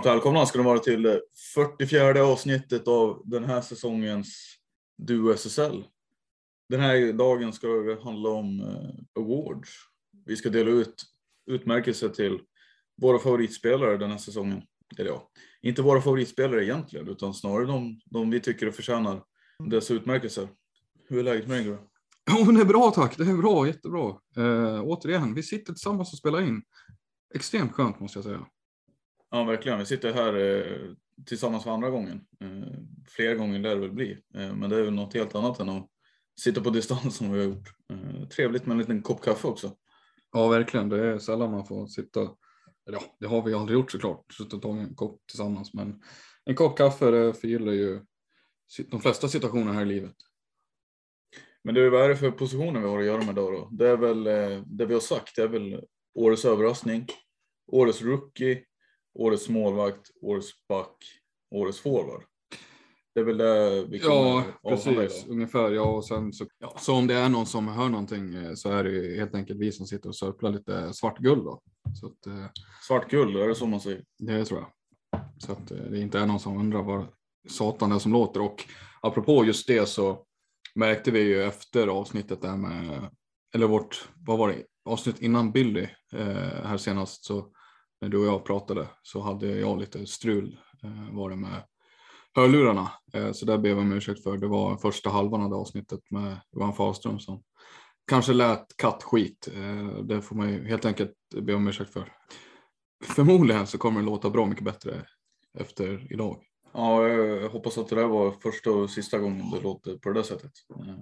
Varmt välkomna ska ni vara till det 44 avsnittet av den här säsongens Duo SSL. Den här dagen ska det handla om eh, awards. Vi ska dela ut utmärkelser till våra favoritspelare den här säsongen. Eller ja, inte våra favoritspelare egentligen, utan snarare de, de vi tycker förtjänar dessa utmärkelser. Hur är läget med dig? Gurra? Jo men det är bra tack. Det är bra, jättebra. Eh, återigen, vi sitter tillsammans och spelar in. Extremt skönt måste jag säga. Ja, verkligen. Vi sitter här eh, tillsammans för andra gången. Eh, fler gånger lär det väl bli, eh, men det är väl något helt annat än att sitta på distans som vi har gjort. Eh, trevligt med en liten kopp kaffe också. Ja, verkligen. Det är sällan man får sitta. Eller ja, det har vi aldrig gjort såklart. Suttit och tagit en kopp tillsammans, men en kopp kaffe det förgyller ju de flesta situationer här i livet. Men du, vad är det för positioner vi har att göra med idag då? Det är väl det vi har sagt. Det är väl årets överraskning, årets rookie, årets målvakt, årets back, årets forward. Det är väl det vi Ja, precis. Ungefär. Ja, och sen så, ja, så om det är någon som hör någonting eh, så är det ju helt enkelt vi som sitter och sörplar lite svart guld då. Så att, eh, Svart guld, är det så man säger? Det tror jag. Så att eh, det inte är någon som undrar vad satan det är som låter. Och apropå just det så märkte vi ju efter avsnittet där med, eller vårt, vad var det, avsnitt innan Billy eh, här senast så när du och jag pratade så hade jag lite strul eh, var det med hörlurarna. Eh, så där ber jag om ursäkt för. Det var första halvan av det avsnittet med Johan Fahlström som kanske lät kattskit. Eh, det får man ju helt enkelt be om ursäkt för. Förmodligen så kommer det låta bra mycket bättre efter idag. Ja, jag hoppas att det där var första och sista gången det låter på det där sättet. Eh,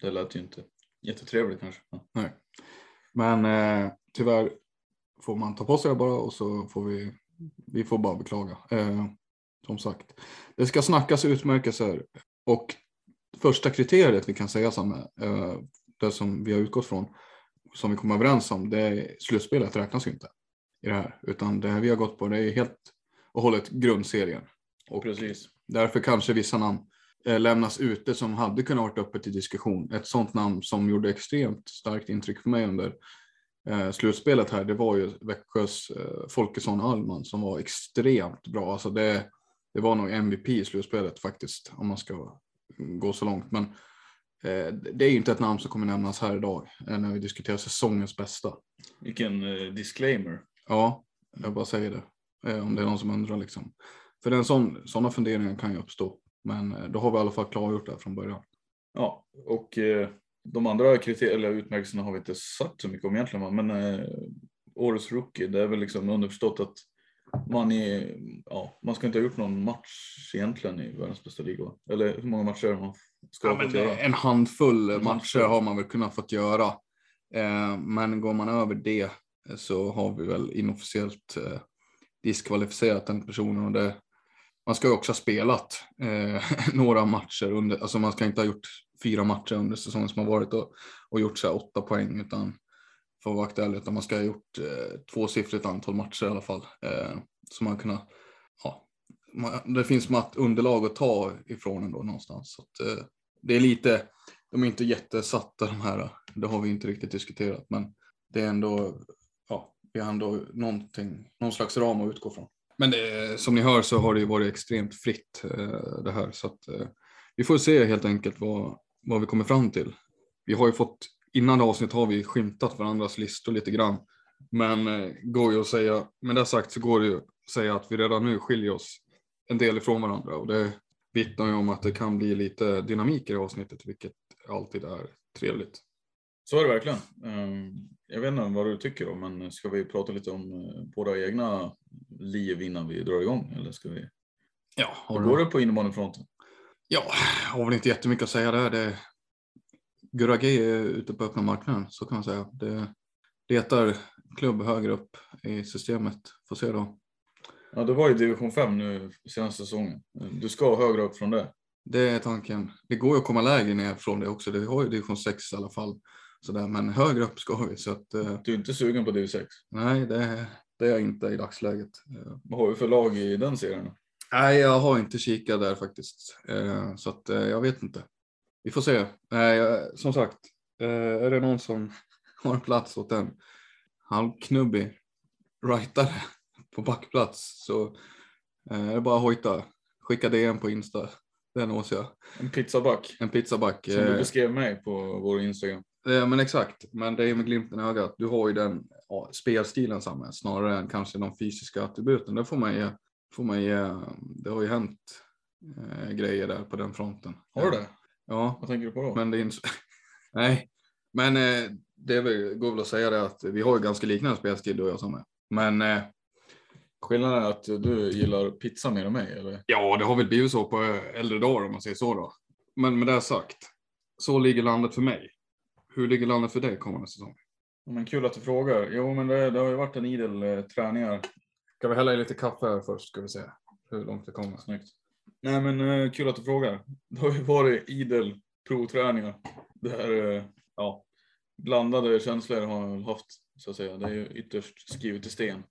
Det lät ju inte jättetrevligt kanske. Nej. Men eh, tyvärr får man ta på sig det bara och så får vi, vi får bara beklaga. Eh, som sagt, det ska snackas utmärkelser och första kriteriet vi kan säga som eh, det som vi har utgått från, som vi kom överens om, det är slutspelet räknas ju inte i det här, utan det här vi har gått på det är helt och hållet grundserien. Och Precis. Därför kanske vissa namn eh, lämnas ute som hade kunnat varit uppe till diskussion. Ett sånt namn som gjorde extremt starkt intryck för mig under eh, slutspelet här, det var ju Växjös eh, Folkesson Allman som var extremt bra. Alltså det, det var nog MVP i slutspelet faktiskt, om man ska gå så långt. Men eh, det är ju inte ett namn som kommer nämnas här idag när vi diskuterar säsongens bästa. Vilken disclaimer. Ja, jag bara säger det. Om det är någon som undrar liksom. För en sån, sådana funderingar kan ju uppstå. Men då har vi i alla fall klargjort det här från början. Ja, och de andra kriter- eller utmärkelserna har vi inte sagt så mycket om egentligen, men eh, årets rookie, det är väl liksom underförstått att man, är, ja, man ska inte ha gjort någon match egentligen i världens bästa liga. Eller hur många matcher man ska Ja, ha fått men göra. en handfull En matcher handfull. har man väl kunnat fått göra. Eh, men går man över det eh, så har vi väl inofficiellt eh, diskvalificerat den personen. Och det, man ska ju också ha spelat eh, några matcher under, alltså man ska inte ha gjort fyra matcher under säsongen som har varit och, och gjort så här åtta poäng utan för att vara aktuell, utan man ska ha gjort eh, tvåsiffrigt antal matcher i alla fall. Eh, så man kunna, ja, man, det finns matt underlag att ta ifrån ändå någonstans. Så att, eh, det är lite, de är inte jättesatta de här, det har vi inte riktigt diskuterat, men det är ändå, ja, vi har ändå någonting, någon slags ram att utgå från. Men det, som ni hör så har det ju varit extremt fritt eh, det här, så att eh, vi får se helt enkelt vad, vad vi kommer fram till. Vi har ju fått, innan avsnitt har vi skymtat varandras listor lite grann, men eh, går ju att säga, med det sagt så går det ju att säga att vi redan nu skiljer oss en del ifrån varandra och det vittnar ju om att det kan bli lite dynamik i avsnittet, vilket alltid är trevligt. Så är det verkligen. Ehm, Jag vet inte vad du tycker om, men ska vi prata lite om eh, våra egna liv innan vi drar igång? Eller ska vi? Ja, Hur går det på innebandyfronten? Ja, jag har väl inte jättemycket att säga där. Det, Guragi är ute på öppna marknaden, så kan man säga. Det letar klubb högre upp i systemet. Får se då. Ja, det var ju division 5 nu senaste säsongen. Du ska högre upp från det. Det är tanken. Det går ju att komma lägre ner från det också. Vi har ju division 6 i alla fall. Sådär. Men högre upp ska vi. Så att, eh, Du är inte sugen på div 6. nej, det, det är jag inte i dagsläget. Vad har vi för lag i den serien? Nej, jag har inte kikat där faktiskt. Eh, så att eh, jag vet inte. Vi får se. Nej, som sagt, eh, är det någon som har en plats åt en halvknubbig rightare på backplats så eh, är det bara att hojta. Skicka DM på Insta. Den åser jag. En pizzaback. En pizzaback. Som du Eh, beskrev mig på vår Instagram. eh, men exakt, men det är med glimten i ögat. Du har ju den ja, spelstilen samma snarare än kanske de fysiska attributen. Det får man ge. Får man ge. Det har ju hänt eh, grejer där på den fronten. Har du det? Ja, Vad tänker du på då? men det. Nej, men eh, det väl, går väl att säga det att vi har ju ganska liknande spelstil du och jag som är. Men eh, Skillnaden är att du gillar pizza mer än mig, eller? ja, det har väl blivit så på eh, äldre dagar om man säger så då. Men med det sagt, så ligger landet för mig. Hur ligger landet för dig kommande säsong? Men kul att du frågar. Jo, men det, det har ju varit en idel eh, träningar. Ska vi hälla i lite kaffe här först ska vi se hur långt det kommer. Snyggt. Nej, men eh, kul att du frågar. Det har ju varit idel provträningar. Det här, eh, ja, blandade känslor har jag väl haft, så att säga. Det är ju ytterst skrivet i sten.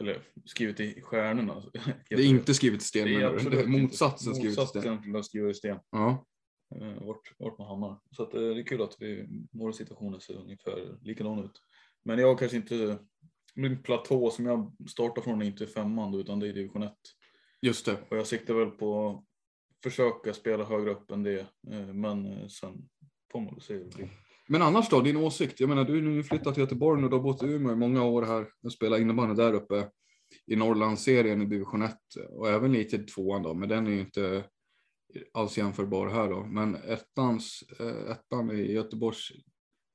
Eller skrivet i stjärnorna. Det är inte skrivet i sten, Det är det är motsatsen skrivet i sten. Motsatsen skriva i sten. Ja. eh, vart, vart man hamnar. Så att, det är kul att vi, våra situationer ser ungefär likadana ut. Men jag kanske inte, min platå som jag startar från är inte femman utan det är division 1. Just det. Och jag siktar väl på att försöka spela högre upp än det. eh, Men eh, sen får man väl se hur det blir. Men annars då, din åsikt? Jag menar, du är nu flyttat till Göteborg och du har bott i Umeå i många år här och spelat innebandy där uppe i Norrlandsserien i division 1 och även lite i tvåan då, men den är ju inte alls jämförbar här då. Men ettans, eh, ettan i Göteborgs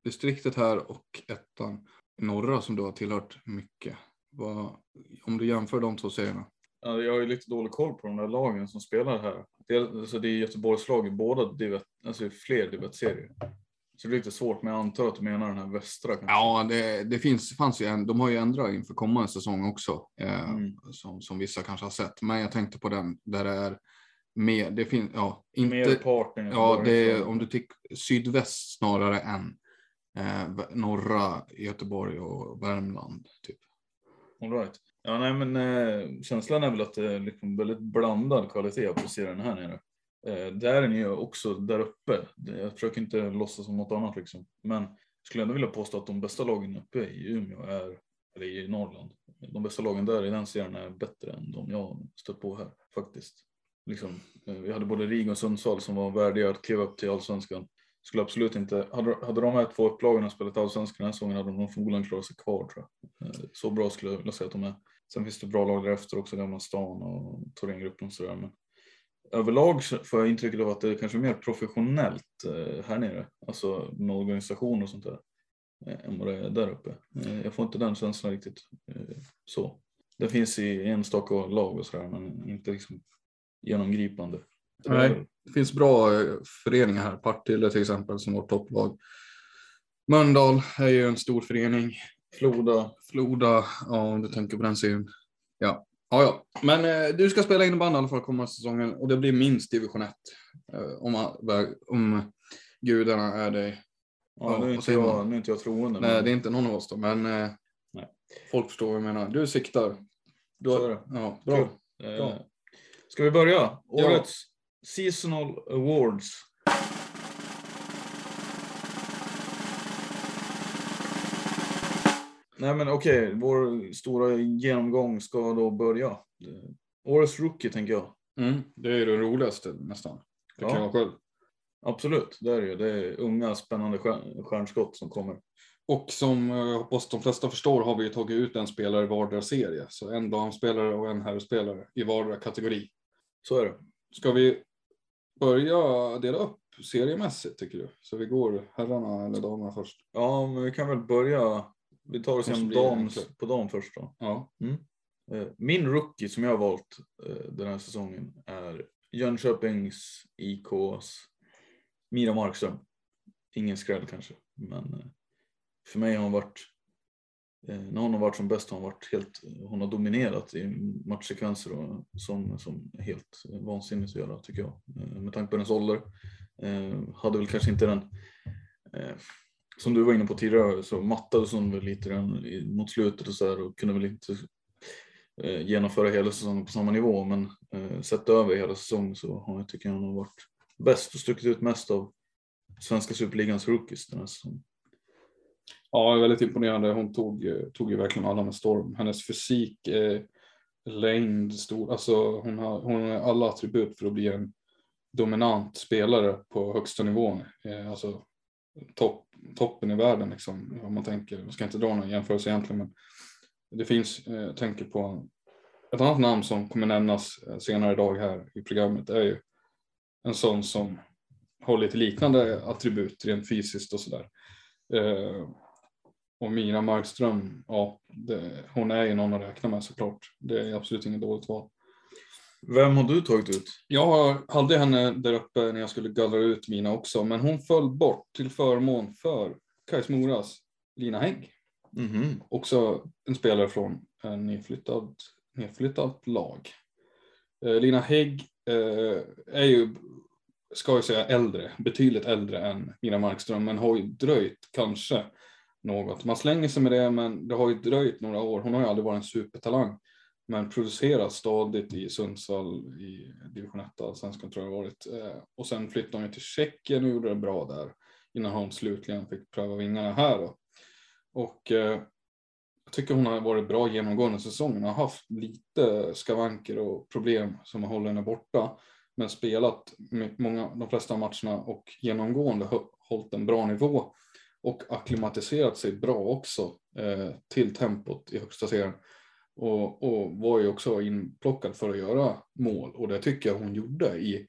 distriktet här och ettan norra som du har tillhört mycket. Vad, om du jämför de två serierna? Ja, Jag har ju lite dålig koll på de där lagen som spelar här. Det är, alltså det är Göteborgslag i båda divet, alltså fler divet-serier. Så det är lite svårt, men jag antar att du menar den här västra. kanske. Ja, det, det finns, fanns ju en, de har ju ändrat inför kommande säsong också, eh, Mm. som, som vissa kanske har sett. Men jag tänkte på den där det är med, det finns, ja, inte, Merparten. ja, det om du tycker sydväst snarare än eh, norra Göteborg och Värmland. Typ. All right. Ja, nej, men eh, känslan är väl att det är liksom väldigt blandad kvalitet på serien här nere. Eh, där är ni ju också där uppe. Jag försöker inte låtsas som något annat liksom. Men jag skulle ändå vilja påstå att de bästa lagen uppe i Umeå är, eller i Norrland, de bästa lagen där i den serien är bättre än de jag stött på här faktiskt. Liksom, eh, vi hade både Riga och Sundsvall som var värdiga att kliva upp till allsvenskan. Skulle absolut inte, hade, hade de här två upplagorna spelat allsvenskan den här säsongen hade de förmodligen klarat sig kvar tror jag. Eh, så bra skulle jag vilja säga att de är. Sen finns det bra lag därefter också, Gamla stan och Thorengruppen och sådär. Men överlag så får jag intrycket av att det är kanske mer professionellt eh, här nere, alltså med organisation och sånt där, eh, än vad det är där uppe. Jag får inte den känslan riktigt så. Det finns i enstaka lag och sådär, men inte liksom genomgripande. Nej, det finns bra eh, föreningar här. Partille till exempel som vårt topplag. Mölndal är ju en stor förening. Floda, Floda, ja om du tänker på den serien. Ja, ja, ja. Men eh, du ska spela innebandy i alla fall kommande säsongen och det blir minst division 1. Eh, om, om gudarna är dig. ja, Ja, nu, är inte jag, nu är inte jag troende. Nej, men det är inte någon av oss då, men eh, folk förstår vad jag menar. Du siktar. Du har, är det. ja, bra. Kul. Eh, Bra. Ska vi börja? Årets Seasonal Awards. Nej men okej, vår stora genomgång ska då börja. Årets Rookie tänker jag. Mm, det är det roligaste nästan. Det Ja. kan jag själv. Absolut, det är det ju. Det är unga spännande stjär- stjärnskott som kommer. Och som eh, jag hoppas de flesta förstår har vi ju tagit ut en spelare i vardera serie. Så en damspelare och en herrspelare i vardera kategori. Så är det. Ska vi börja dela upp seriemässigt tycker du? Så vi går herrarna eller damerna först. Ja, men vi kan väl börja. Vi tar oss igenom dam, på dam först då. Ja. Eh, Min rookie som jag har valt eh, den här säsongen är Jönköpings IKs Mira Markström. Ingen skräll kanske, men eh, för mig har hon varit, Eh, när hon har varit som bäst har hon varit helt, hon har dominerat i matchsekvenser och som, som är helt vansinnigt att göra tycker jag. Eh, med tanke på hennes ålder. Eh, hade väl kanske inte den som du var inne på tidigare så mattades hon väl lite grann mot slutet och så här och kunde väl inte genomföra hela säsongen på samma nivå men sett över hela säsongen så har jag tycker jag hon har varit bäst och stuckit ut mest av svenska superligans rookies den här säsongen. Ja, väldigt imponerande. Hon tog, tog ju verkligen alla med storm. Hennes fysik, eh, längd, stor, alltså hon har, hon har alla attribut för att bli en dominant spelare på högsta nivån. Eh, alltså topp, toppen i världen liksom, om man tänker. Jag ska inte dra någon jämförelse egentligen, men det finns, eh, jag tänker på ett annat namn som kommer nämnas eh, senare idag här i programmet är ju en sån som har lite liknande attribut rent fysiskt och sådär. Eh, och Mira Markström, ja, det, hon är ju någon att räkna med såklart. Det är absolut inget dåligt val. Vem har du tagit ut? Jag hade henne där uppe när jag skulle gallra ut mina också, men hon föll bort till förmån för Kais Moras Lina Hägg. Mhm. Också en spelare från en nedflyttad, nedflyttat lag. Eh, Lina Hägg eh, är ju, ska jag säga äldre, betydligt äldre än Mira Markström, men har ju dröjt kanske något. Man slänger sig med det, men det har ju dröjt några år. Hon har ju aldrig varit en supertalang, men producerat stadigt i Sundsvall i division 1, allsvenskan tror jag det varit. Eh, och sen flyttade hon ju till Tjeckien och gjorde det bra där innan hon slutligen fick pröva vingarna här. Då. Och eh, jag tycker hon har varit bra genomgående säsongen. Hon har haft lite skavanker och problem som har hållit henne borta. Men spelat många, de flesta matcherna och genomgående hållit en bra nivå. Och akklimatiserat sig bra också eh, till tempot i högsta serien. Och, och var ju också inplockad för att göra mål. Och det tycker jag hon gjorde i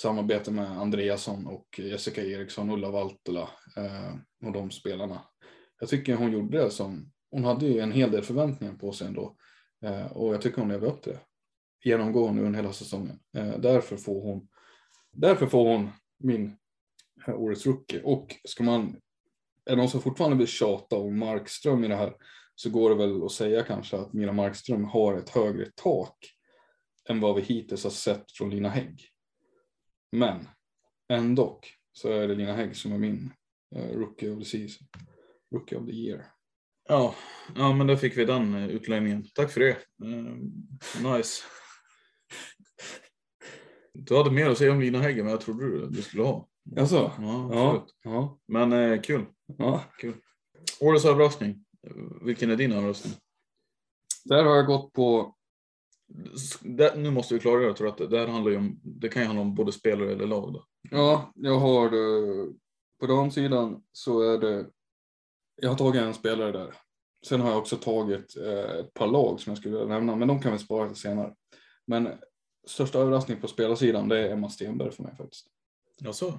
samarbete med Andreasson och Jessica Eriksson, Ulla Valtola eh, och de spelarna. Jag tycker hon gjorde det som, hon hade ju en hel del förväntningar på sig ändå. Eh, och jag tycker hon levde upp till det genomgå nu under hela säsongen. Eh, därför får hon, därför får hon min eh, årets rookie. Och ska man, är det någon som fortfarande vill tjata om Markström i det här så går det väl att säga kanske att Mira Markström har ett högre tak än vad vi hittills har sett från Lina Hägg. Men ändå så är det Lina Hägg som är min eh, rookie of the season. Rookie of the year. Ja, ja, men där fick vi den eh, utläggningen. Tack för det. Eh, nice. Du hade mer att säga om Lina Hägg än vad jag trodde du, du skulle ha. Alltså, Ja, ja, Men eh, kul. ja. Årets överraskning. Vilken är din överraskning? Där har jag gått på, Det, nu måste vi klargöra, jag tror att det, det här handlar ju om, det kan ju handla om både spelare eller lag. Då. ja, jag har eh, på damsidan så är det, jag har tagit en spelare där. Sen har jag också tagit eh, ett par lag som jag skulle vilja nämna, men de kan vi spara till senare. Men största överraskning på spelarsidan det är Emma Stenberg för mig faktiskt. Jaså?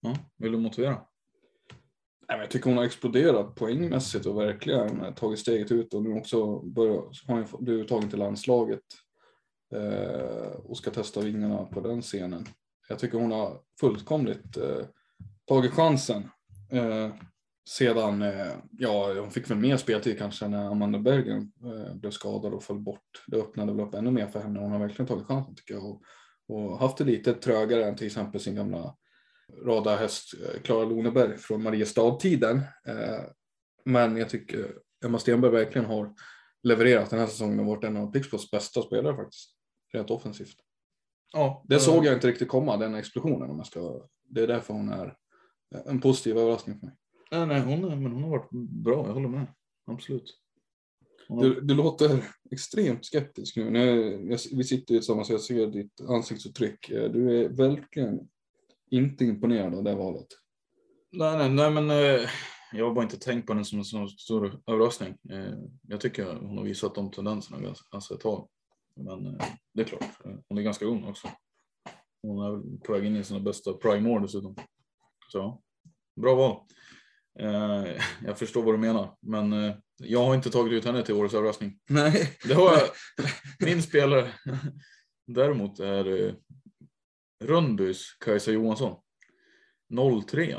Ja, vill du motivera? Nej, men jag tycker hon har exploderat poängmässigt och verkligen tagit steget ut och nu också börjar, har hon blivit tagen till landslaget eh, och ska testa vingarna på den scenen. Jag tycker hon har fullkomligt eh, tagit chansen. Eh, sedan, eh, ja, hon fick väl mer speltid kanske när Amanda Bergen eh, blev skadad och föll bort. Det öppnade väl upp ännu mer för henne. Hon har verkligen tagit chansen tycker jag och, och haft det lite trögare än till exempel sin gamla radarhäst eh, Klara Loneberg från Mariestad-tiden. Eh, men jag tycker Emma Stenberg verkligen har levererat den här säsongen och varit en av Pixbos bästa spelare faktiskt. Rent offensivt. Ja, Det såg jag inte riktigt komma, den explosionen. Om jag ska, det är därför hon är en positiv överraskning för mig. Nej, nej hon, men hon har varit bra, jag håller med. Absolut. Har, Du, du låter extremt skeptisk nu. nu jag, vi sitter ju tillsammans och jag ser ditt ansiktsuttryck. Eh, Du är verkligen inte imponerad av det valet. nej, nej, nej, men eh, jag har bara inte tänkt på den som en så stor överraskning. Eh, jag tycker hon har visat de tendenserna ganska, alltså ett tag. Men eh, det är klart, hon är ganska ung också. Hon är på väg in i sina bästa prime-år dessutom. Så bra val. Eh, jag förstår vad du menar, men eh, jag har inte tagit ut henne till årets överraskning. Nej. Det har jag. Min spelare däremot är Rönnbys Kajsa Johansson. 03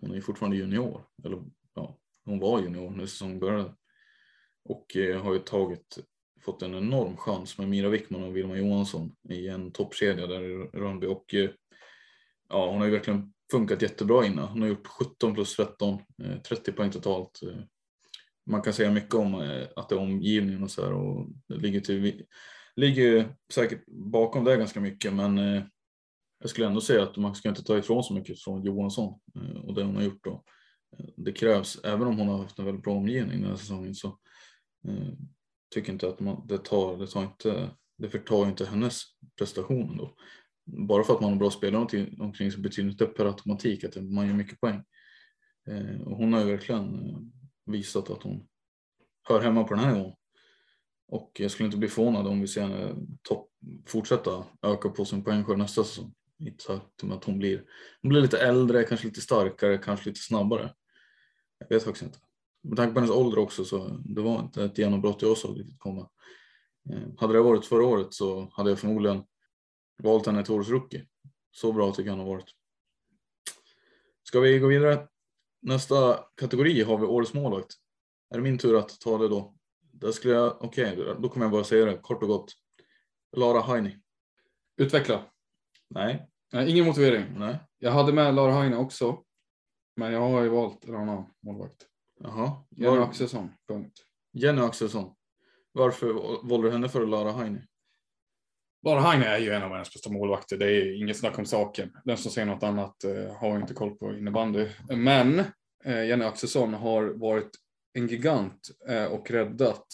Hon är fortfarande junior. Eller ja, hon var junior när säsongen började. Och eh, har ju tagit, fått en enorm chans med Mira Wickman och Vilma Johansson i en toppkedja där i Rönnby. Och ja, hon har ju verkligen funkat jättebra innan. Hon har gjort 17 plus 13, 30 eh, poäng totalt. Eh, man kan säga mycket om eh, att det är omgivningen och så här och det ligger, till, ligger ju säkert bakom det ganska mycket men jag skulle ändå säga att man ska inte ta ifrån så mycket från Johansson och det hon har gjort då. Det krävs, även om hon har haft en väldigt bra omgivning den här säsongen så tycker inte att man, det tar, det tar inte, det förtar inte hennes prestation ändå. Bara för att man har bra spelare omkring, sig betyder inte per automatik att man gör mycket poäng. Eh, och hon har ju verkligen eh, visat att hon hör hemma på den här nivån. Och jag skulle inte bli förvånad om vi ser henne topp, fortsätta öka på sin poängskörd nästa säsong. I takt med att hon blir, hon blir lite äldre, kanske lite starkare, kanske lite snabbare. Jag vet faktiskt inte. Med tanke på hennes ålder också så det var inte ett genombrott jag såg riktigt komma. Eh, hade det varit förra året så hade jag förmodligen valt henne till årets rookie. Så bra tycker jag han har varit. Ska vi gå vidare? Nästa kategori har vi årets målvakt. Är det min tur att ta det då? Där skulle jag, okej, då kommer jag bara säga det kort och gott. Lara Heini. Utveckla. Nej, Nej, ingen motivering. nej, Jag hade med Lara Heine också. Men jag har ju valt en annan målvakt. jaha. Jenny Var, Axelsson. Punkt. Jenny Axelsson. Varför valde du henne för Lara Heini? Bara Heine är ju en av världens bästa målvakter. Det är inget snack om saken. Den som säger något annat eh, har inte koll på innebandy. Men eh, Jenny Axelsson har varit en gigant eh, och räddat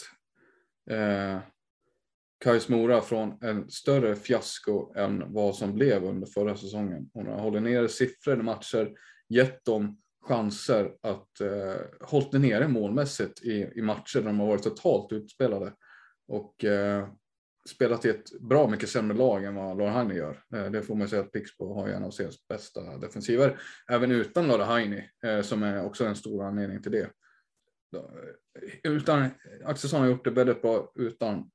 Kais Mora från en större fiasko än vad som blev under förra säsongen. Hon har hållit ner siffror i matcher, gett dem chanser att eh, hållit det nere målmässigt i, i matcher där de har varit totalt utspelade. Och eh, spelat i ett bra mycket sämre lag än vad Lara Heine gör. Eh, Det får man säga att Pixbo har en av seriens bästa defensiver. Även utan Lara Heine, eh, som är också en stor anledning till det. Eh, Utan, Axelsson har gjort det väldigt bra utan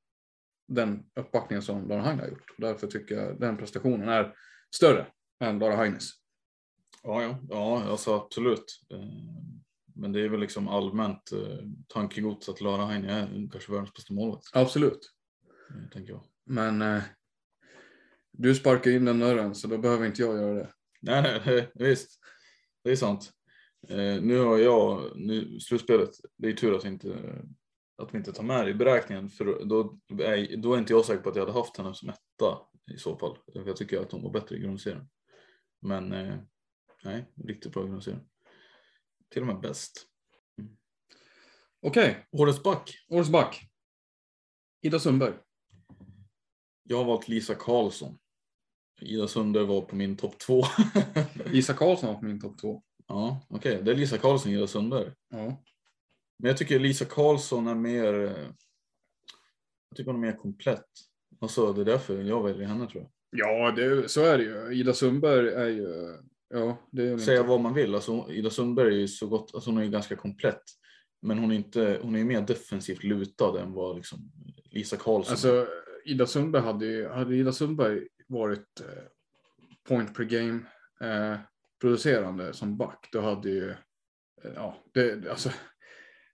den uppbackningen som Lara Heine har gjort. Därför tycker jag den prestationen är större än Lara Heines. Ja, ja, ja alltså absolut. Men det är väl liksom allmänt tankegods att Lara Heini är kanske världens bästa målvakt, Absolut. Eh, tänker jag. Men eh, du sparkar in den dörren så då behöver inte jag göra det. Nej, nej, visst. Det är sant. Eh, nu har jag, nu, slutspelet, det är tur att vi inte, att vi inte tar med det i beräkningen för då är, då är inte jag säker på att jag hade haft henne som etta i så fall. För Jag tycker att hon var bättre i grundserien. Men eh, nej, riktigt bra i grundserien. Till och med bäst. Okej, Årets back. årets back. Ida Sundberg. Jag har valt Lisa Karlsson. Ida Sundberg var på min topp två. Isak Karlsson var på min topp två. ja, okej. Det är Lisa Karlsson och Ida Sundberg. Ja. Men jag tycker Lisa Karlsson är mer... eh, Jag tycker hon är mer komplett. Alltså, det är därför jag väljer henne tror jag. Ja, det, så är det ju. Ida Sundberg är ju... Ja, det är Säga inte- vad man vill, alltså Ida Sundberg är ju så gott, alltså hon är ju ganska komplett. Men hon är inte, hon är ju mer defensivt lutad än vad liksom Lisa Karlsson är. Ida Sundberg hade ju, hade Ida Sundberg varit eh, point per game eh, producerande som back, då hade ju, eh, ja, det, alltså,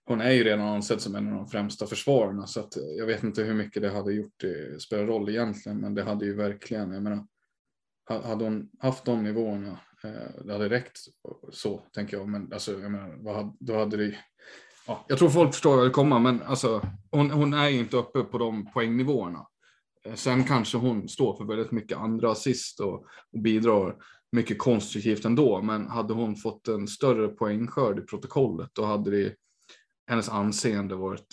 hon är ju redan ansedd som en av de främsta försvararna, så att eh, jag vet inte hur mycket det hade gjort, det spelar roll egentligen, men det hade ju verkligen, jag menar, hade hon haft de nivåerna, eh, det hade räckt så, tänker jag, men alltså, jag menar, vad hade, då hade det Ja, jag tror folk förstår vad det kommer, men alltså, hon, hon är ju inte uppe på de poängnivåerna. Eh, sen kanske hon står för väldigt mycket andra assist och, och bidrar mycket konstruktivt ändå. Men hade hon fått en större poängskörd i protokollet då hade det, hennes anseende varit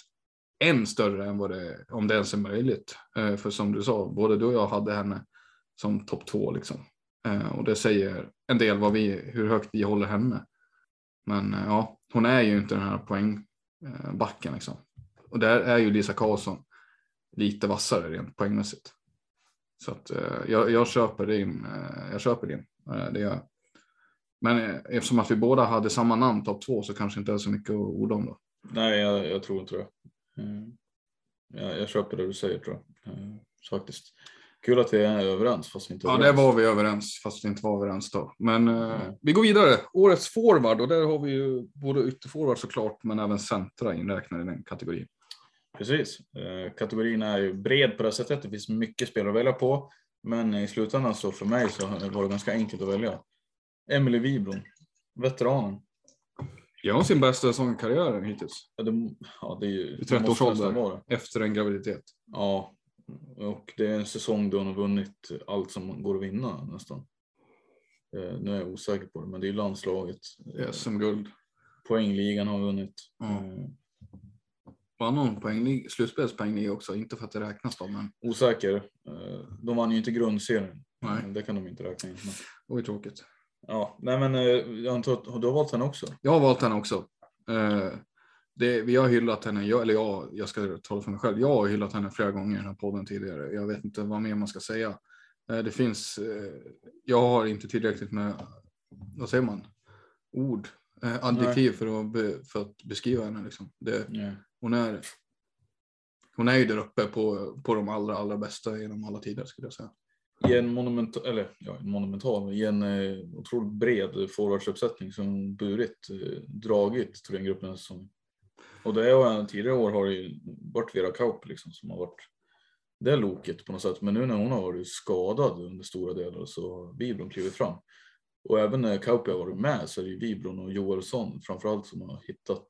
än större än vad det om det ens är möjligt. Eh, för som du sa, både du och jag hade henne som topp två liksom. Eh, och det säger en del vad vi, hur högt vi håller henne. Men ja, hon är ju inte den här poängbacken liksom. Och där är ju Lisa Karlsson lite vassare rent poängmässigt. Så att eh, jag, jag köper din. Eh, jag köper din. Eh, det gör jag. Men eftersom att vi båda hade samma namn, topp två, så kanske inte är så mycket att orda om då. Nej, jag, jag tror inte det. Jag, jag köper det du säger tror jag. Faktiskt. Kul att vi är överens fast vi inte är Ja, överens. var vi överens, fast vi inte var överens då. Men eh, Mm. vi går vidare. Årets forward och där har vi ju både ytterforward såklart, men även centra inräknade i den kategorin. Precis. Eh, kategorin är bred på det sättet. Det finns mycket spel att välja på. Men i slutändan så för mig så var det ganska enkelt att välja. Emily Wibron, veteranen. Gör hon sin bästa säsong i karriären hittills? Ja, det, ja, det är ju... I det måste 30-årsåldern. nästan vara det. Efter en graviditet. Ja, och det är en säsong då hon har vunnit allt som går att vinna nästan. Eh, nu är jag osäker på det, men det är ju landslaget. SM-guld. Poängligan har vunnit. Ja. Vann hon poänglig, slutspelspoänglig också? Inte för att det räknas då, men osäker. Eh, de vann ju inte grundserien. Nej. Det kan de inte räkna in. Men, det var ju tråkigt. ja, nej men eh, jag antar att du har valt henne också. Jag har valt henne också. Eh, det, vi har hyllat henne, jag, eller jag, jag ska tala för mig själv. Jag har hyllat henne flera gånger i den här podden tidigare. Jag vet inte vad mer man ska säga. Det finns, jag har inte tillräckligt med, vad säger man, ord, adjektiv för att, be, för att beskriva henne. Liksom. Det, Ja hon, är, hon är ju där uppe på, på de allra, allra bästa genom alla tider skulle jag säga. I en monumental, eller ja, en monumental, i en eh, otroligt bred forwardsuppsättning som burit, eh, dragit Thorengruppen som. Och det är, tidigare år har det ju varit Vera Kaup liksom som har varit det loket på något sätt. Men nu när hon har varit skadad under stora delar så har Vibron klivit fram. Och även när Kauppi har varit med så är det ju Vibron och Joelsson framförallt som har hittat,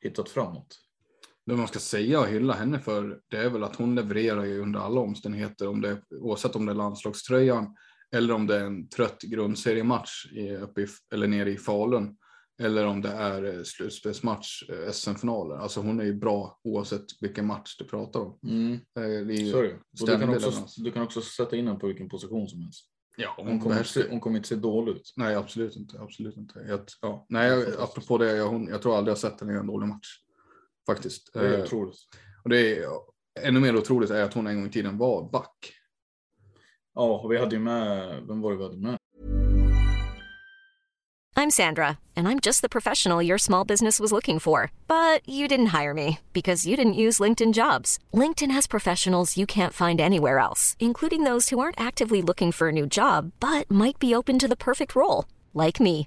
hittat framåt. Det man ska säga och hylla henne för det är väl att hon levererar ju under alla omständigheter, om det, oavsett om det är landslagströjan eller om det är en trött grundseriematch i, uppe i, eller nere i Falun eller om det är eh, slutspelsmatch, eh, SM-finaler. Alltså hon är ju bra oavsett vilken match du pratar om. Mm, Eh, du, kan också, leverans. du kan också sätta in henne på vilken position som helst. Ja, Hon hon kommer, inte, se- hon kommer inte se dålig ut. Nej, absolut inte. Absolut inte. Jag, ja. Nej, jag, apropå det, jag, hon, jag tror aldrig jag sett henne göra en dålig match. Faktiskt. Det är Eh, otroligt. och det är, ännu mer otroligt är att hon en gång i tiden var back. Ja, och vi hade ju med, vem var det vi hade med? I'm Sandra, and I'm just the professional your small business was looking for. But you didn't hire me because you didn't use LinkedIn jobs. LinkedIn has professionals you can't find anywhere else, including those who aren't actively looking for a new job but might be open to the perfect role, like me.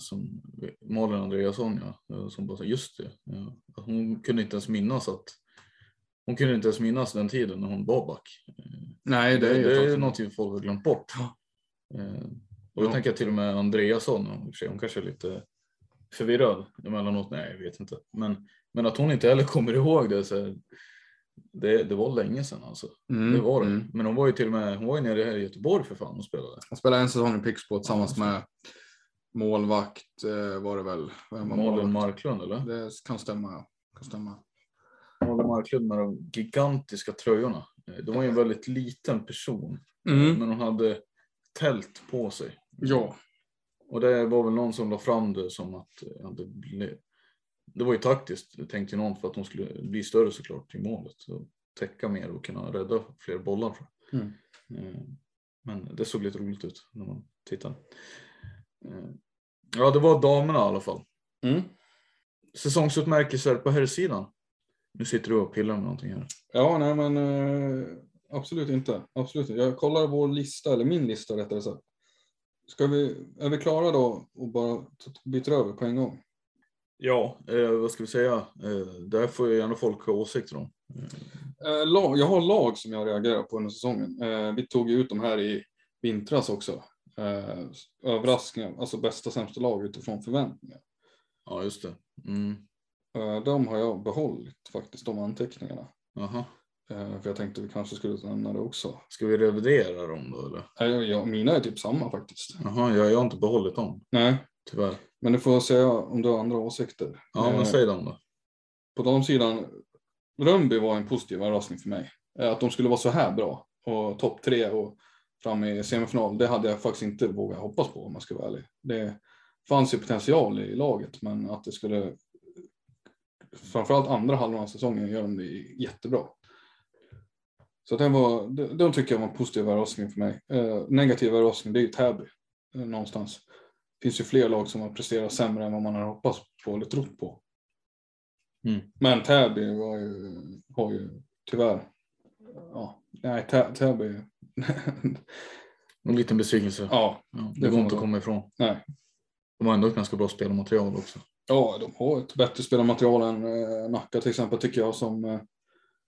Som Malin Andreasson, ja, som bara sa just det. Ja. Hon kunde inte ens minnas att hon kunde inte ens minnas den tiden när hon var back. Nej, Det, det, det, är är någonting folk har glömt bort. Eh, och då Ja. tänker jag till och med Andreasson, hon kanske är lite förvirrad emellanåt. Nej, jag vet inte. Men, men att hon inte heller kommer ihåg det, så det, det var länge sedan alltså. Mm, Det var det. mm. Men hon var ju till och med, hon var ju nere här i Göteborg för fan och spelade. Han spelade en säsong i Pixbo tillsammans Ja, med målvakt eh, var det väl. Vem Malin? Marklund eller? Det kan stämma. Kan stämma. Malin Marklund med de gigantiska tröjorna. Eh, Det var ju en väldigt liten person. Mm. Men hon hade tält på sig. Ja, Och det var väl någon som la fram det som att eh, ja, det, blev, det var ju taktiskt tänkte någon för att hon skulle bli större såklart i målet. Och täcka mer och kunna rädda fler bollar. Mm. Eh, Men det såg lite roligt ut när man tittade. Eh, Ja, det var damerna i alla fall. Mm. Säsongsutmärkelser på herrsidan. Nu sitter du och pillar med någonting här. ja nej men eh, absolut inte. Absolut inte. Jag kollar vår lista, eller min lista rättare sagt. Ska vi, är vi klara då och bara byter över på en gång? Ja, eh, vad ska vi säga? Eh, där får ju gärna folk ha åsikter om. Eh, lag, jag har lag som jag reagerar på under säsongen. Eh, vi tog ju ut de här i vintras också. Eh, överraskningar, alltså bästa sämsta lag utifrån förväntningar. Ja, just det. Mm. Eh, de har jag behållit faktiskt, de anteckningarna. Jaha. Eh, för jag tänkte vi kanske skulle nämna det också. Ska vi revidera dem då eller? Eh, ja, mina är typ samma faktiskt. Jaha, jag, jag har inte behållit dem, Nej, tyvärr. men du får säga om du har andra åsikter. Ja, men Eh, säg dem då. på de sidan, Rönnby var en positiv överraskning för mig. Eh, Att de skulle vara så här bra och topp tre och fram i semifinal, det hade jag faktiskt inte vågat hoppas på om man ska vara ärlig. Det fanns ju potential i laget, men att det skulle framförallt andra halvan av säsongen gör de det jättebra. Så det var, de, tycker jag var en positiv överraskning för mig. Eh, negativ överraskning, det är ju Täby eh, någonstans. Det finns ju fler lag som har presterat sämre än vad man har hoppats på eller trott på. Mm. Men Täby var ju, har ju tyvärr, ja, nej Tä- Täby, En liten besvikelse. ja, Ja, det går inte att komma ifrån. nej. De har ändå ett ganska bra spelmaterial också. Ja, de har ett bättre spelarmaterial än eh, Nacka till exempel tycker jag som, eh,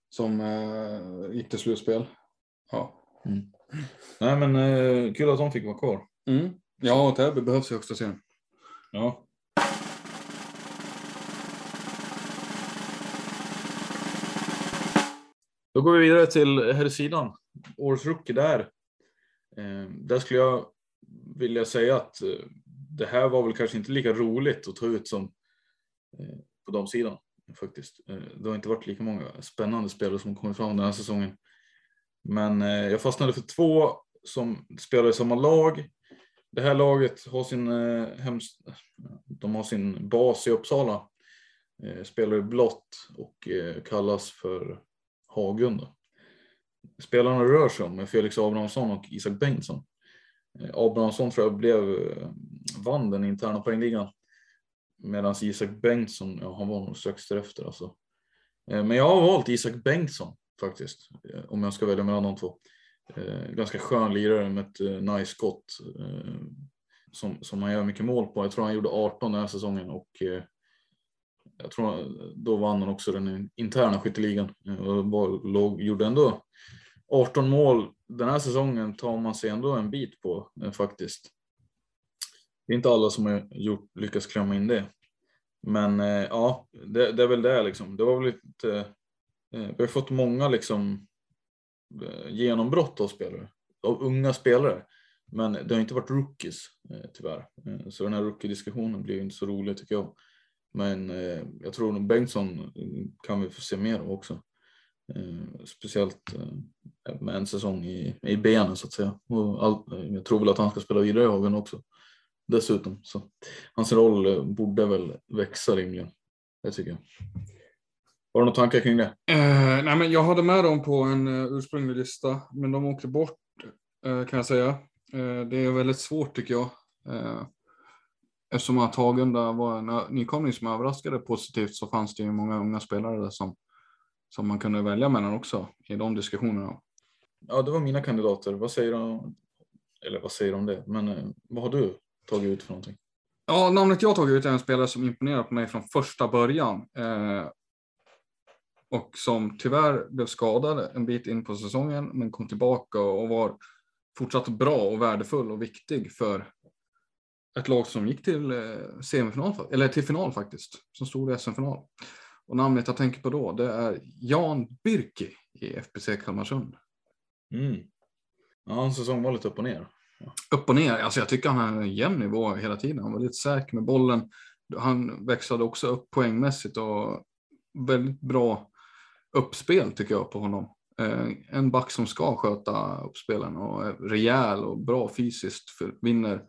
som eh, gick till slutspel. Ja. Nej, men eh, kul att de fick vara kvar. Mm. Ja, och Täby behövs i högsta serien. Ja. Då går vi vidare till herrsidan. Årets rookie där. Eh, där skulle jag vilja säga att eh, det här var väl kanske inte lika roligt att ta ut som eh, på damsidan faktiskt. Det har inte varit lika många spännande spelare som kommit fram den här säsongen. Men jag fastnade för två som spelar i samma lag. Det här laget har sin, hems- de har sin bas i Uppsala. Spelar i blått och kallas för Hagunda. Spelarna rör sig om med Felix Abrahamsson och Isak Bengtsson. Eh, Abrahamsson tror jag blev, eh, vann den interna poängligan. Medan Isak Bengtsson, ja han var nog strax därefter alltså. Eh, men jag har valt Isak Bengtsson faktiskt. Om jag ska välja mellan de två. Ganska skön lirare med ett nice skott. Som, som han gör mycket mål på. Jag tror han gjorde 18 den här säsongen och jag tror då vann han också den interna skytteligan. Och var, låg, gjorde ändå 18 mål den här säsongen tar man sig ändå en bit på eh, faktiskt. Det är inte alla som har gjort, lyckats klämma in det. Men eh, ja, det, det är väl det liksom. Det var väl lite, eh, vi har fått många liksom eh, genombrott av spelare, av unga spelare. Men det har inte varit rookies eh, tyvärr. Eh, så den här rookie-diskussionen blir inte så rolig tycker jag. Men eh, jag tror nog Bengtsson kan vi få se mer av också. Eh, speciellt eh, med en säsong i, i benen så att säga. Och all, eh, jag tror väl att han ska spela vidare i Hagen också. Dessutom. Så hans roll borde väl växa rimligen. Det tycker jag. Har du några tankar kring det? Uh, nej, men jag hade med dem på en uh, ursprunglig lista, men de åkte bort uh, kan jag säga. Det är väldigt svårt tycker jag. Eftersom att Hagunda var en nykomling som överraskade positivt så fanns det ju många unga spelare där som, som man kunde välja mellan också i de diskussionerna. Ja, det var mina kandidater. Vad säger om- Eller vad säger du om det? Men eh, vad har du tagit ut för någonting? Ja, namnet jag tagit ut är en spelare som imponerar på mig från första början. Eh, och som tyvärr blev skadad en bit in på säsongen, men kom tillbaka och var fortsatt bra och värdefull och viktig för ett lag som gick till eh, semifinal, eller till final faktiskt, som stod i SM-final. Och namnet jag tänker på då, det är Jan Byrki i FBC Kalmarsund. Mm. Ja, hans säsong var lite upp och ner. Upp och ner, alltså jag tycker han har en jämn nivå hela tiden. Han var lite säker med bollen. Han växlade också upp poängmässigt och väldigt bra uppspel tycker jag på honom. Eh, en back som ska sköta uppspelen och är rejäl och bra fysiskt, för, vinner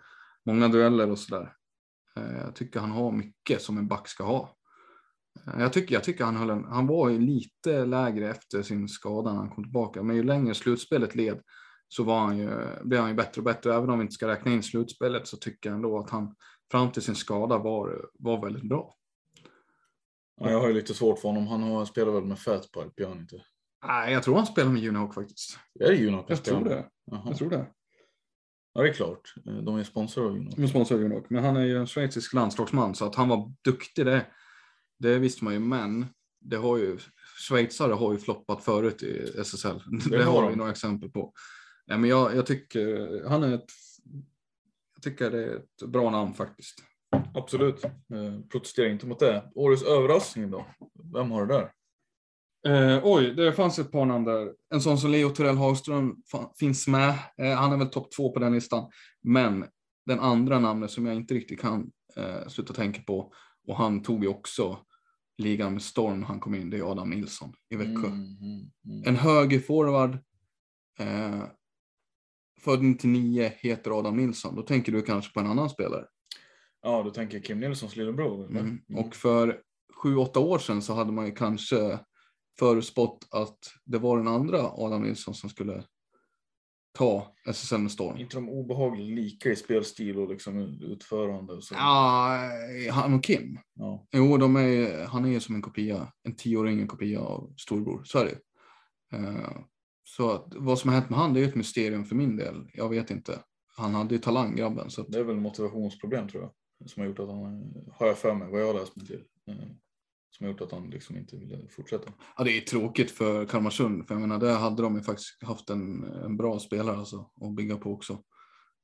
många dueller och sådär. Eh, jag tycker han har mycket som en back ska ha. Jag tycker, jag tycker han, höll en, han var ju lite lägre efter sin skada när han kom tillbaka, men ju längre slutspelet led så var han ju, blev han ju bättre och bättre. Även om vi inte ska räkna in slutspelet så tycker jag ändå att han fram till sin skada var, var väldigt bra. Ja, jag har ju lite svårt för honom. Han har, spelar väl med Fatpipe, gör han inte? Nej, jag tror han spelar med Unihawk faktiskt. Är det Unihawk han Jag tror det. Jaha. Jag tror det. Ja, det är klart. De är sponsrade av Unihawk. Med sponsor Unihawk. Men han är ju en schweizisk landslagsman så att han var duktig det, det visste man ju. Men det har ju, schweizare har ju floppat förut i SSL. Det, Det har vi några exempel på. Ja, men jag, jag tycker han är ett, jag tycker det är ett bra namn faktiskt. Absolut. Eh, protesterar inte mot det. Årets överraskning då? Vem har det där? Eh, oj, det fanns ett par namn där. En sån som Leo Torell Hagström finns med. Eh, han är väl topp två på den listan. Men den andra namnet som jag inte riktigt kan eh, sluta tänka på och han tog ju också ligan med storm han kom in. Det är Adam Nilsson i Växjö. Mm, mm, mm. En högerforward. Eh, född 99 heter Adam Nilsson. Då tänker du kanske på en annan spelare. Ja, du tänker Kim Nilssons lillebror? eller? Mm. Och för sju, åtta år sedan så hade man ju kanske förutspått att det var den andra Adam Nilsson som skulle ta SSL med storm. inte de obehagligt lika i spelstil och liksom utförande? Och så. Ja, han och Kim. Ja. Jo, de är, han är ju som en kopia, en tioåring en kopia av storbror. Så är det Eh, Så att, vad som har hänt med han, det är ju ett mysterium för min del. Jag vet inte. Han hade ju talang, grabben. Så att, Det är väl motivationsproblem tror jag. Som har gjort att han, har jag för mig, vad jag har läst mig till. eh, Som har gjort att han liksom inte ville fortsätta. ja, det är tråkigt för Kalmarsund, för jag menar, där hade de ju faktiskt haft en, en bra spelare alltså, att bygga på också.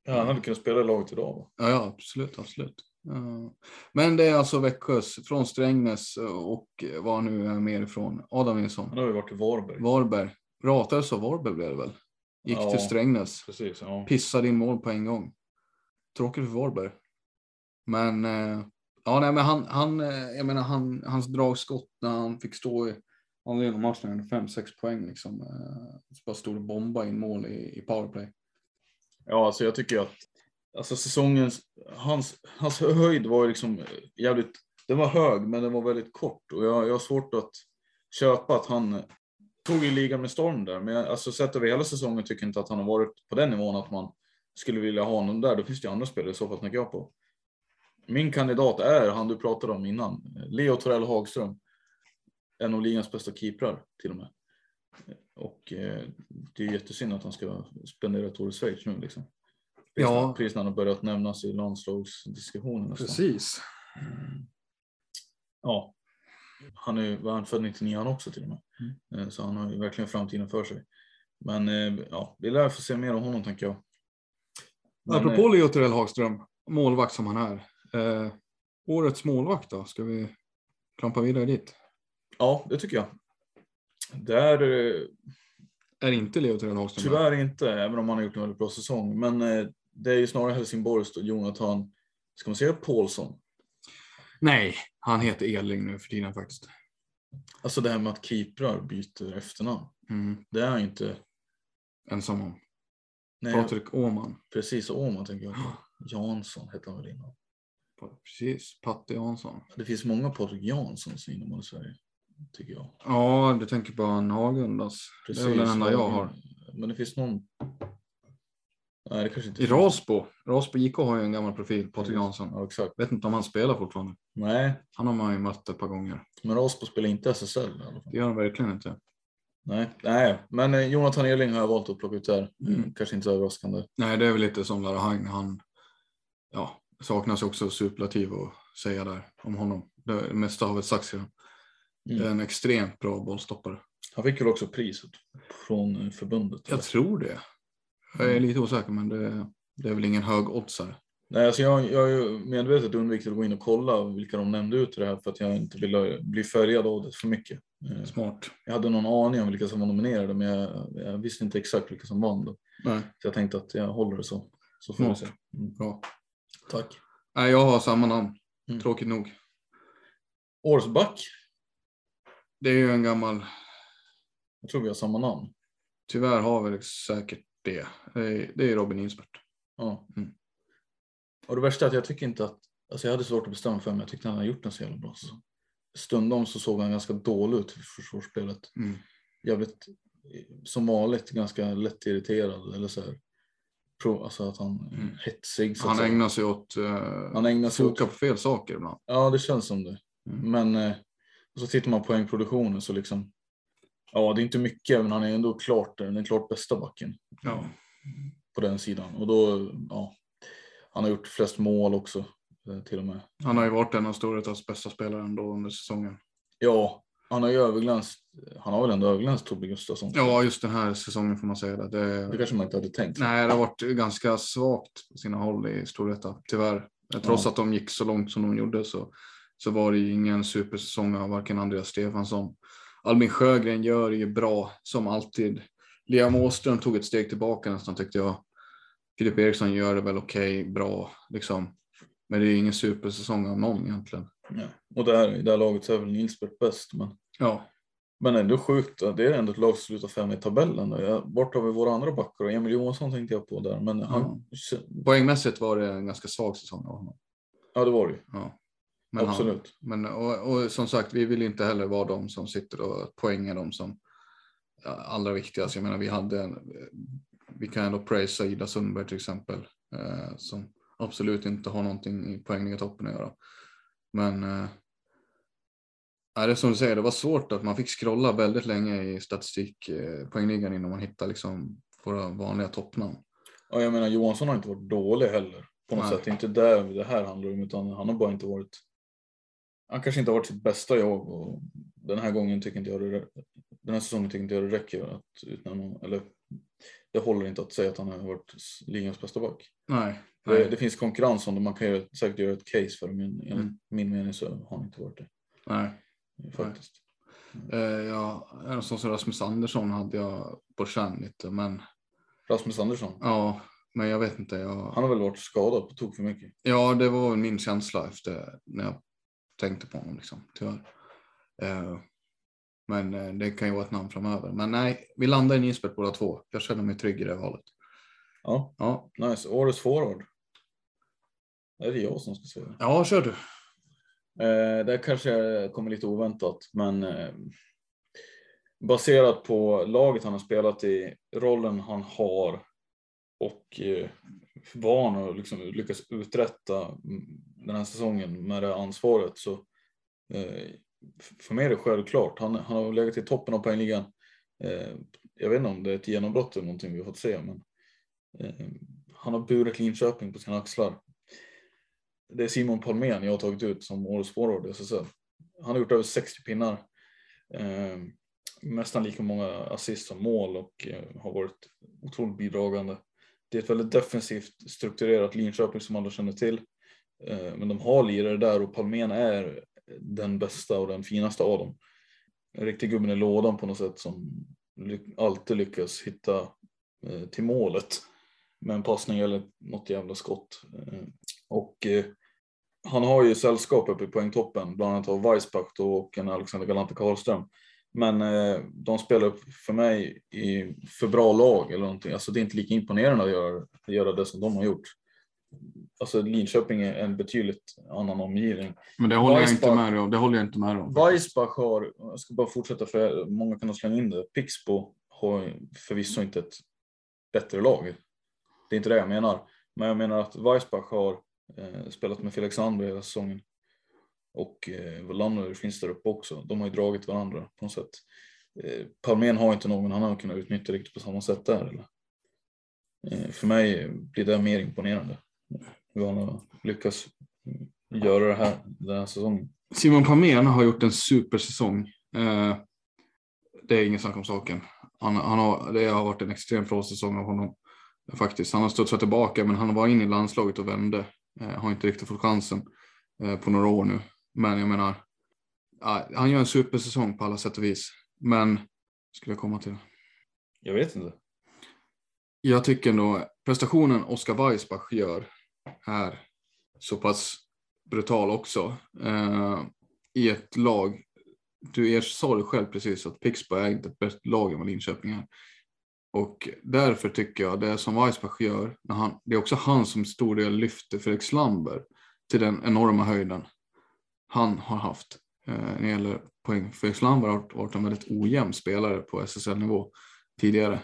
Ja, han hade kunnat spela i laget idag. Va? Ja, ja absolut, absolut. Ja. Men det är alltså Växjös, från Strängnäs och var nu är mer ifrån. Adam Nilsson. Han har ju varit i Varberg. Varberg. Ratades av Varberg blev det väl? Gick Ja. till Strängnäs. Precis, ja. Pissade in mål på en gång. Tråkigt för Varberg. Men, eh, ja nej men han, han, eh, jag menar han, hans dragskott när han fick stå i, han av matchen 5-6 poäng liksom. Eh, så bara stod och bomba in mål i, i powerplay. Ja, alltså jag tycker att alltså säsongens, hans, hans höjd var ju liksom jävligt, den var hög men den var väldigt kort och jag, jag har svårt att köpa att han tog ju ligan med storm där. Men jag, alltså sett över hela säsongen tycker jag inte att han har varit på den nivån att man skulle vilja ha honom där. Då finns det ju andra spelare i så fall tänker jag på. Min kandidat är han du pratade om innan, Leo Torell Hagström. En av ligans bästa keeprar till och med. Och eh, det är jättesynd att han ska spendera ett år i Schweiz nu liksom. Ja. när, precis när han har börjat nämnas i landslagsdiskussionen. Precis. Mm. Ja. Han är var han född 99 han också till och med. Mm. Eh, Så han har ju verkligen framtiden för sig. Men eh, ja, vi lär få se mer om honom tänker jag. Men, Apropå eh, Leo Torell Hagström, målvakt som han är. Eh, årets målvakt då, ska vi klampa vidare dit? Ja, det tycker jag. Där, eh, Är inte Leo Torell Hagström där? tyvärr inte, även om han har gjort en väldigt bra säsong. Men eh, det är ju snarare Helsingborgs då, Jonathan, ska man säga Paulsson? Nej, han heter Edling nu för tiden faktiskt. Alltså det här med att keeprar byter efternamn. Mm. Det är inte... Ensam om. Nej, Patrik Åhman. precis Åman tänker jag på. Jansson hette han väl innan. Precis, Patte Jansson. Det finns många Patrik Janssons inom i Sverige. Tycker jag. Ja, du tänker på han Hagundas. Det är väl den enda jag har. Men det finns någon... Nej, det kanske inte I finns. Rasbo. Rasbo IK har ju en gammal profil, Patrik Jansson. Ja, exakt. Vet inte om han spelar fortfarande. Nej, Han har man ju mött ett par gånger. men Rasbo spelar inte SSL i alla fall. Det gör han verkligen inte. Nej, nej. men eh, Jonathan Eling har jag valt att plocka ut där. Mm. Kanske inte så överraskande. Nej, det är väl lite som Lara Hagn. Han, ja, saknas också superlativ att säga där om honom. Det mesta har väl sagts redan. Mm. En extremt bra bollstoppare. Han fick väl också priset från förbundet? Jag eller? tror det. Jag Mm. är lite osäker men det, det är väl ingen hög oddsare. Nej, alltså jag, jag har ju medvetet undvikit att gå in och kolla vilka de nämnde ut i det här för att jag inte ville bli färgad av det för mycket. Eh, Smart. Jag hade någon aning om vilka som var nominerade men jag, jag visste inte exakt vilka som vann. Då. Nej, Så jag tänkte att jag håller det så. Så får vi se. Smart. Mm. bra. Tack. Nej, jag har samma namn. Mm. Tråkigt nog. Årets back. Det är ju en gammal, Jag tror vi har samma namn. tyvärr har vi säkert det. Det är, Robin Isbert. Ja. Mm. Och det värsta är att jag tycker inte att, alltså jag hade svårt att bestämma för mig, jag tyckte han hade gjort den så jävla bra. Så stundom så såg han ganska dålig ut i försvarsspelet. Mm. Jävligt, som vanligt, ganska lätt irriterad eller så här. Alltså att han Mm. hetsig. Så Han ägnar sig åt uh, Han ägnar sig åt- på fel saker ibland. Ja, det känns som det. Mm. Men eh, så tittar man på poängproduktionen så liksom, ja det är inte mycket, men han är ändå klart den klart bästa backen Ja. på den sidan. Och då, ja, han har gjort flest mål också eh, till och med. Han har ju varit en av Storvretas bästa spelare ändå under säsongen. Ja, han har ju överglänst, han har väl ändå överglänst Tobbe Gustafsson. Ja, just den här säsongen får man säga det. Det det kanske man inte hade tänkt. nej, det har varit ganska svagt på sina håll i Storvreta, tyvärr. Trots Ja. att de gick så långt som de gjorde så, så var det ju ingen supersäsong av varken Andreas Stefansson. Albin Sjögren gör ju bra som alltid. Liam Åström tog ett steg tillbaka nästan tyckte jag. Filip Eriksson gör det väl okej, bra liksom. Men det är ju ingen supersäsong av någon egentligen. Ja. Och där, i det här laget så är väl Nilsbert bäst. Men, Ja, men ändå sjukt, det är ändå ett lag som slutar fem i tabellen. Vart har vi våra andra backar? Emil Johansson tänkte jag på där. Men han, poängmässigt var det en ganska svag säsong av honom. ja det var det ju. Ja. Men han- Absolut. Men, och, och som sagt, vi vill inte heller vara de som sitter och poängar de som ja, allra viktigast. Jag menar, vi hade en, vi kan ändå prisa Ida Sundberg till exempel, eh, som absolut inte har någonting i poängliga toppen att göra. Men ja, det är som du säger, det var svårt att man fick scrolla väldigt länge i statistik eh, innan man hittade liksom våra vanliga toppnamn. Ja, jag menar Johansson har inte varit dålig heller. På något Nej. sätt. Det är inte där det här handlar om. Utan han har bara inte varit. Han kanske inte har varit sitt bästa jag. Och den här gången tycker inte jag det. Den här säsongen tycker inte jag det räcker att utnämna. Eller det håller inte att säga att han har varit ligans bästa back. Nej, Det, det finns konkurrens om det. Man kan ju säkert göra ett case för det. Men enligt Mm. min mening så har han inte varit det. nej. Faktiskt. Eh, ja, en sån som Rasmus Andersson hade jag på känn lite, men Rasmus Andersson. ja, men jag vet inte. Jag, Han har väl varit skadad på tok för mycket. ja, det var väl min känsla efter när jag tänkte på honom liksom, tyvärr. Eh, men eh, det kan ju vara ett namn framöver. Men nej, vi landar i Nisbet båda två. Jag känner mig trygg i det valet. Ja, Ja, nice. Årets forward. Det är det jag som ska säga. ja kör du. Eh, det kanske kommer lite oväntat, men eh, baserat på laget han har spelat i, rollen han har och eh, vad han har liksom lyckats uträtta den här säsongen med det ansvaret så eh, för mig är det självklart. Han, han har legat i toppen av poängligan. Eh, jag vet inte om det är ett genombrott eller någonting vi har fått se, men eh, han har burit Linköping på sina axlar det är Simon Palmén jag har tagit ut som årets forward i SSL. Han har gjort över 60 pinnar. Eh, nästan lika många assist som mål och eh, har varit otroligt bidragande. Det är ett väldigt defensivt strukturerat Linköping som alla känner till. Eh, men de har lirare där och Palmén är den bästa och den finaste av dem. En riktig gubben i lådan på något sätt som alltid lyckas hitta eh, till målet med en passning eller något jävla skott. Eh, och eh, han har ju sällskap uppe i poängtoppen, bland annat av Weissbach då och en Alexander Galante Karlström. Men de spelar upp för mig i för bra lag eller någonting. Alltså det är inte lika imponerande att göra, att göra det som de har gjort. Alltså Linköping är en betydligt annan omgivning. Men det håller jag inte med dig om. Det håller jag inte med dig om. Weissbach har, jag ska bara fortsätta för många kan ha slängt in det. Pixbo har förvisso inte ett bättre lag. Det är inte det jag menar. Men jag menar att Weissbach har eh, spelat med Felix Sandberg hela säsongen. Och eh, Welander finns där uppe också. De har ju dragit varandra på något sätt. Eh, Palmén har inte någon han har kunnat utnyttja riktigt på samma sätt där. Eller? Eh, för mig blir det mer imponerande. Har lyckats göra det här den här säsongen. Simon Pamén har gjort en supersäsong. Eh, det är ingen snack om saken. Han, han har, det har varit en extremt bra säsong av honom. Faktiskt. Han har studsat tillbaka men han var inne i landslaget och vände. Eh, har inte riktigt fått chansen eh, på några år nu. Men jag menar, han gör en supersäsong på alla sätt och vis. Men, skulle jag komma till. Jag vet inte. Jag tycker ändå prestationen Oskar Weissbach gör är så pass brutal också. Eh, I ett lag, du sa det själv precis att Pixbo ägde ett bättre lag än vad Linköping är. Och därför tycker jag det som Weissbach gör, när han, det är också han som stor del lyfter Fredrik Slamber till den enorma höjden han har haft eh, när det gäller poäng. Felix Slamber har varit en väldigt ojämn spelare på SSL-nivå tidigare.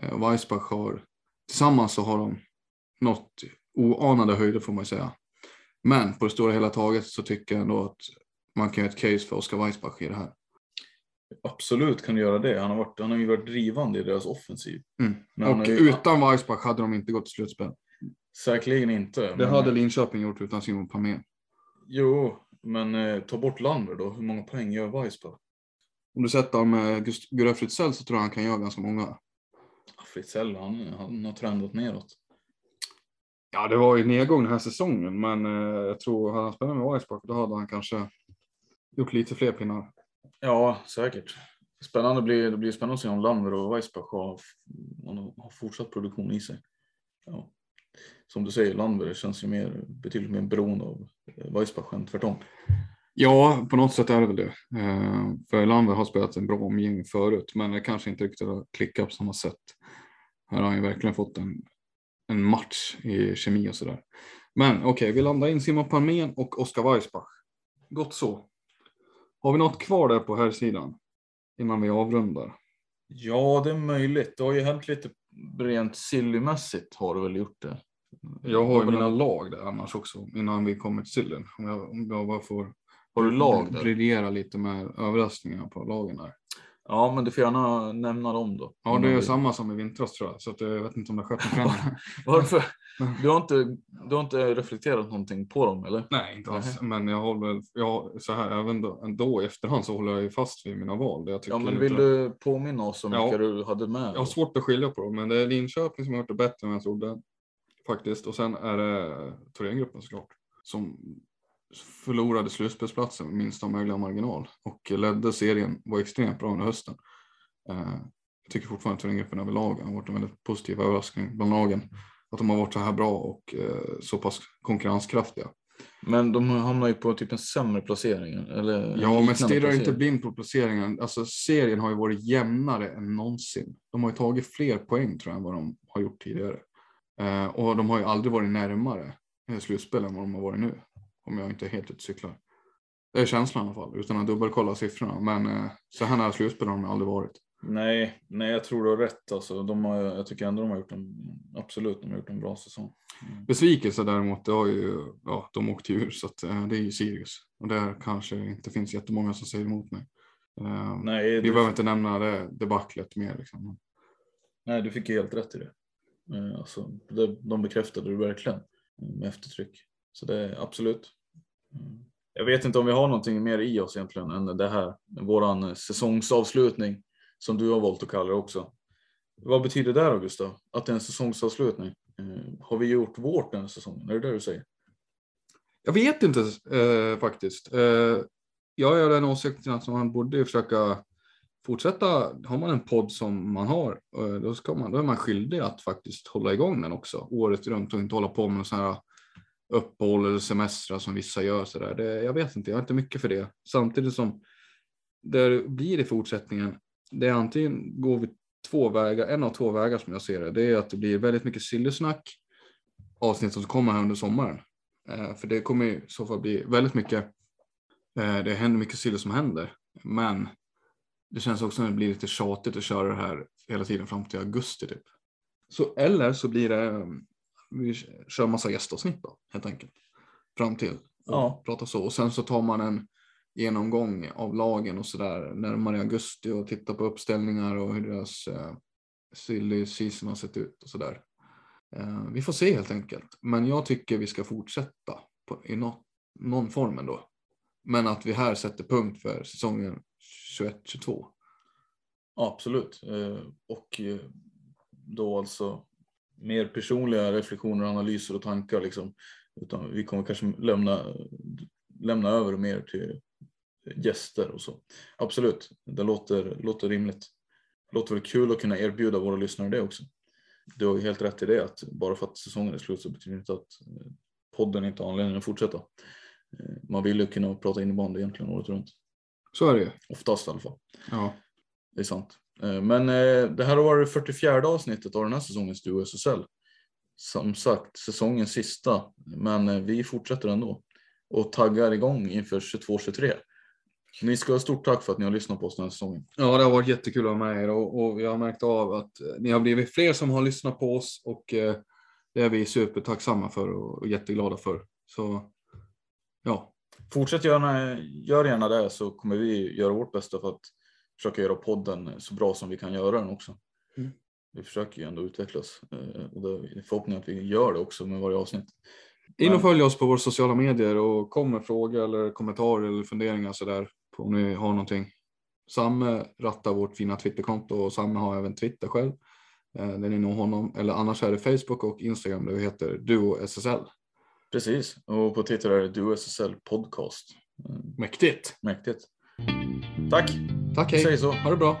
Eh, Weissbach har, tillsammans så har de nått oanade höjder får man säga. Men på det stora hela taget så tycker jag ändå att man kan göra ett case för Oskar Weissbach i det här. Absolut kan du göra det. Han har, varit, han har ju varit drivande i deras offensiv. Mm. Och ju- utan Weissbach hade de inte gått till slutspel. Säkerligen inte. Det men- hade Linköping gjort utan Simon Pamén. Jo, men eh, ta bort Lander då. Hur många poäng gör Weissbach? Om du sätter honom med Gust- Gurra Fritzell så tror jag han kan göra ganska många. Fritzell, han, han har trendat neråt. Ja, det var ju nedgång den här säsongen, men eh, jag tror hade han spelat med Weissbach då hade han kanske gjort lite fler pinnar. Ja, säkert. Spännande blir, det blir spännande att se om Lander och Weissbach har, har, har fortsatt produktion i sig. Ja. Som du säger, Lander känns ju mer, betydligt mer beroende av Weissbach än tvärtom. Ja, på något sätt är det väl det. Eh, för Lander har spelat en bra omgivning förut, men det kanske inte riktigt har klickat på samma sätt. Här har han ju verkligen fått en, en match i kemi och sådär. Men okej, vi landar in Simon Palmén och Oskar Weissbach. Gott så. Har vi något kvar där på här sidan innan vi avrundar? Ja, det är möjligt. Det har ju hänt lite rent sillymässigt har det väl gjort det. Jag har ju mina lag där annars också innan vi kommer till sillen. Om jag, om jag bara får Har du lag där? briljera lite med överraskningar på lagen där. Ja, men du får gärna nämna dem då. Ja, det är samma som i vintras tror jag, så att jag vet inte om det har skett någon. Varför? Du har, inte, du har inte reflekterat någonting på dem eller? Nej, inte alls. Men jag håller jag, så här, även då, ändå i efterhand så håller jag ju fast vid mina val. Jag Ja, men vill du påminna oss om Ja. vilka du hade med? Jag har svårt att skilja på dem, men det är Linköping som har gjort det bättre än jag trodde. Faktiskt. Och sen är det Thorengruppen såklart. Som förlorade slutspelsplatsen med minsta möjliga marginal. Och ledde serien, var extremt bra under hösten. Eh, Jag tycker fortfarande att Thorengruppen överlag har varit en väldigt positiv överraskning bland lagen. Att de har varit så här bra och eh, så pass konkurrenskraftiga. Men de hamnar ju på typ en sämre placering. Eller Ja, men liknande stirra inte blind på placeringen. Alltså serien har ju varit jämnare än någonsin. De har ju tagit fler poäng tror jag än vad de har gjort tidigare. Eh, och de har ju aldrig varit närmare slutspel än vad de har varit nu. Om jag inte är helt ute cyklar. Det är känslan i alla fall, utan att dubbelkolla siffrorna. Men eh, så här nära slutspel har de aldrig varit. Nej, nej, jag tror du har rätt. Alltså, de har, jag tycker ändå de har gjort en, absolut, de har gjort en bra säsong. Besvikelse däremot, det har ju, ja, de åkte ur så att, eh, det är ju Sirius. Och där kanske inte finns jättemånga som säger emot mig. Eh, Nej, vi du, behöver inte nämna det debaclet mer. Liksom. nej, du fick ju helt rätt i det. Eh, Alltså, det de bekräftade du verkligen eh, med eftertryck. Så det är absolut. Mm. Jag vet inte om vi har någonting mer i oss egentligen än det här. Våran säsongsavslutning som du har valt att kalla det också. Vad betyder det då Gustav? Att det är en säsongsavslutning? Eh, har vi gjort vårt den här säsongen? Är det det du säger? Jag vet inte eh, faktiskt. Eh, jag är den åsikten att man borde försöka fortsätta. Har man en podd som man har, eh, då, ska man, då är man skyldig att faktiskt hålla igång den också året runt och inte hålla på med sådana här uppehåll eller semestrar som vissa gör. Så där. Det, jag vet inte, jag har inte mycket för det. Samtidigt som det blir i fortsättningen, det är antingen går vi två vägar, en av två vägar som jag ser det. Det är att det blir väldigt mycket sillesnack avsnitt som kommer här under sommaren. Eh, för det kommer i så fall bli väldigt mycket, eh, det händer mycket sill som händer. Men det känns också att det blir lite tjatigt att köra det här hela tiden fram till augusti typ. Så, eller så blir det, mm, vi kör massa gästavsnitt då helt enkelt. Fram till Ja. prata så. Och sen så tar man en genomgång av lagen och sådär närmare augusti och tittar på uppställningar och hur deras eh, silly season har sett ut och sådär. Eh, vi får se helt enkelt. Men jag tycker vi ska fortsätta på, i nå, någon form ändå. Men att vi här sätter punkt för säsongen 21-22. Absolut. Eh, och eh, då alltså mer personliga reflektioner, analyser och tankar. Liksom. Utan vi kommer kanske lämna, lämna över mer till gäster och så. Absolut, det låter, låter rimligt. Det låter väl kul att kunna erbjuda våra lyssnare det också. Du har ju helt rätt i det att bara för att säsongen är slut så betyder det inte att eh, podden inte har anledning att fortsätta. Eh, man vill ju kunna prata innebandy egentligen året runt. Så är det ju. Oftast i alla fall. Ja. Det är sant. Eh, men det här har varit det 44 avsnittet av den här säsongens Duo SSL. Som sagt, säsongens sista, men vi fortsätter ändå och taggar igång inför 22-23. Ni ska ha stort tack för att ni har lyssnat på oss den här säsongen. Ja, det har varit jättekul att ha med er och, och jag har märkt av att ni har blivit fler som har lyssnat på oss och eh, det är vi supertacksamma för och, och jätteglada för. Så ja. Fortsätt gärna, gör gärna det så kommer vi göra vårt bästa för att försöka göra podden så bra som vi kan göra den också. Mm. Vi försöker ju ändå utvecklas eh, och det är förhoppningen att vi gör det också med varje avsnitt. In och följ oss på våra sociala medier och kom med frågor eller kommentarer eller funderingar sådär om ni har någonting. Samme rattar vårt fina Twitterkonto och Samme har även Twitter själv. Eh, där ni når honom. Eller annars är det Facebook och Instagram där vi heter Duo SSL. Precis, och på Twitter är det Duo SSL Podcast. Mäktigt. Mäktigt. Tack. Tack, hej. Säg så. Ha det bra.